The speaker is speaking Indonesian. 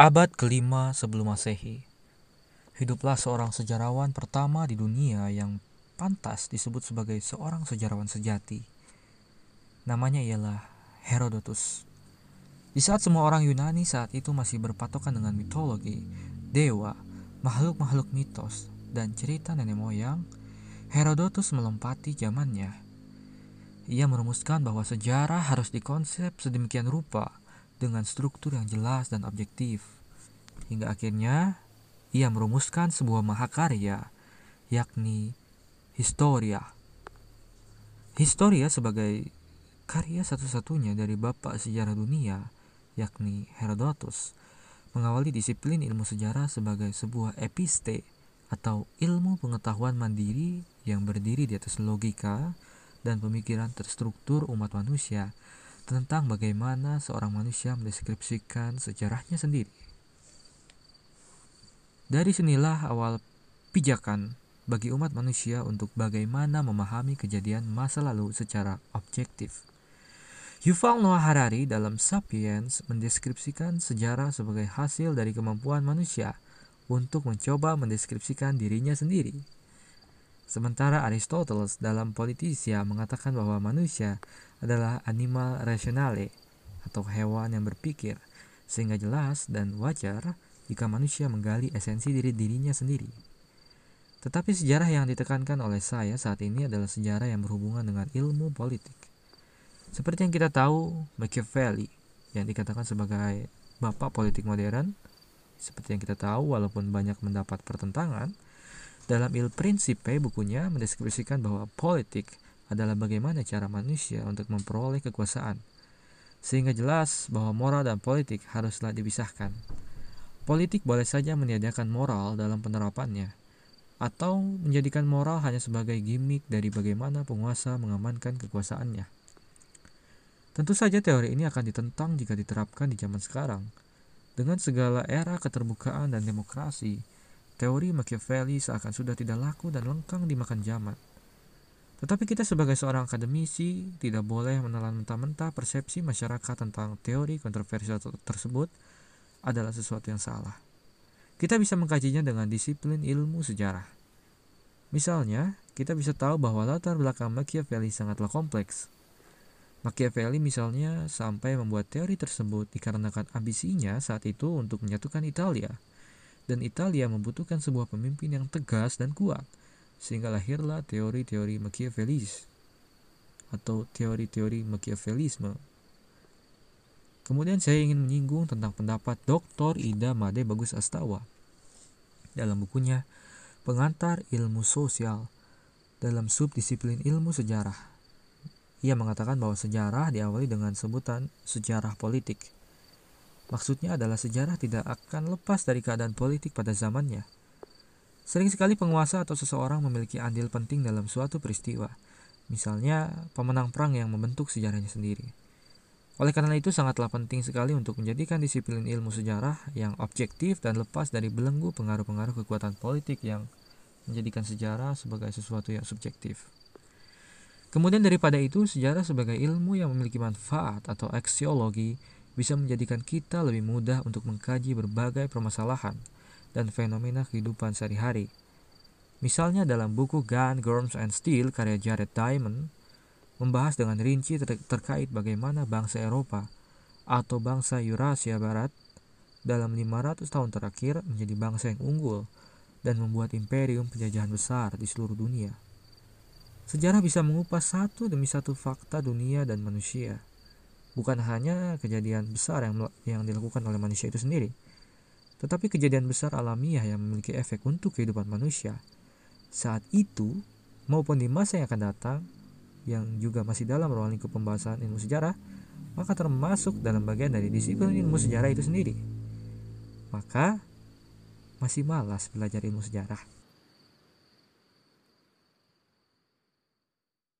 Abad kelima sebelum Masehi, hiduplah seorang sejarawan pertama di dunia yang pantas disebut sebagai seorang sejarawan sejati. Namanya ialah Herodotus. Di saat semua orang Yunani saat itu masih berpatokan dengan mitologi, dewa, makhluk-makhluk mitos, dan cerita nenek moyang, Herodotus melempati zamannya. Ia merumuskan bahwa sejarah harus dikonsep sedemikian rupa dengan struktur yang jelas dan objektif. Hingga akhirnya ia merumuskan sebuah mahakarya, yakni Historia. Historia sebagai karya satu-satunya dari bapak sejarah dunia, yakni Herodotus, mengawali disiplin ilmu sejarah sebagai sebuah episte atau ilmu pengetahuan mandiri yang berdiri di atas logika dan pemikiran terstruktur umat manusia tentang bagaimana seorang manusia mendeskripsikan sejarahnya sendiri. Dari sinilah awal pijakan bagi umat manusia untuk bagaimana memahami kejadian masa lalu secara objektif. Yuval Noah Harari dalam Sapiens mendeskripsikan sejarah sebagai hasil dari kemampuan manusia untuk mencoba mendeskripsikan dirinya sendiri. Sementara Aristoteles dalam Politisia mengatakan bahwa manusia adalah animal rationale atau hewan yang berpikir, sehingga jelas dan wajar jika manusia menggali esensi diri dirinya sendiri. Tetapi sejarah yang ditekankan oleh saya saat ini adalah sejarah yang berhubungan dengan ilmu politik. Seperti yang kita tahu, Machiavelli yang dikatakan sebagai bapak politik modern, seperti yang kita tahu walaupun banyak mendapat pertentangan, dalam Il Principe bukunya mendeskripsikan bahwa politik adalah bagaimana cara manusia untuk memperoleh kekuasaan. Sehingga jelas bahwa moral dan politik haruslah dipisahkan. Politik boleh saja meniadakan moral dalam penerapannya, atau menjadikan moral hanya sebagai gimmick dari bagaimana penguasa mengamankan kekuasaannya. Tentu saja teori ini akan ditentang jika diterapkan di zaman sekarang. Dengan segala era keterbukaan dan demokrasi, Teori Machiavelli seakan sudah tidak laku dan lengkang dimakan zaman. Tetapi kita sebagai seorang akademisi tidak boleh menelan mentah-mentah persepsi masyarakat tentang teori kontroversial tersebut adalah sesuatu yang salah. Kita bisa mengkajinya dengan disiplin ilmu sejarah. Misalnya, kita bisa tahu bahwa latar belakang Machiavelli sangatlah kompleks. Machiavelli misalnya sampai membuat teori tersebut dikarenakan ambisinya saat itu untuk menyatukan Italia – dan Italia membutuhkan sebuah pemimpin yang tegas dan kuat, sehingga lahirlah teori-teori Machiavellis atau teori-teori Machiavellisme. Kemudian saya ingin menyinggung tentang pendapat Dr. Ida Made Bagus Astawa dalam bukunya Pengantar Ilmu Sosial dalam subdisiplin ilmu sejarah. Ia mengatakan bahwa sejarah diawali dengan sebutan sejarah politik Maksudnya adalah sejarah tidak akan lepas dari keadaan politik pada zamannya. Sering sekali penguasa atau seseorang memiliki andil penting dalam suatu peristiwa, misalnya pemenang perang yang membentuk sejarahnya sendiri. Oleh karena itu sangatlah penting sekali untuk menjadikan disiplin ilmu sejarah yang objektif dan lepas dari belenggu pengaruh-pengaruh kekuatan politik yang menjadikan sejarah sebagai sesuatu yang subjektif. Kemudian daripada itu, sejarah sebagai ilmu yang memiliki manfaat atau aksiologi bisa menjadikan kita lebih mudah untuk mengkaji berbagai permasalahan dan fenomena kehidupan sehari-hari. Misalnya dalam buku Gun, Germs, and Steel karya Jared Diamond, membahas dengan rinci ter terkait bagaimana bangsa Eropa atau bangsa Eurasia Barat dalam 500 tahun terakhir menjadi bangsa yang unggul dan membuat imperium penjajahan besar di seluruh dunia. Sejarah bisa mengupas satu demi satu fakta dunia dan manusia bukan hanya kejadian besar yang yang dilakukan oleh manusia itu sendiri, tetapi kejadian besar alamiah yang memiliki efek untuk kehidupan manusia. Saat itu maupun di masa yang akan datang yang juga masih dalam ruang lingkup pembahasan ilmu sejarah maka termasuk dalam bagian dari disiplin ilmu sejarah itu sendiri. Maka masih malas belajar ilmu sejarah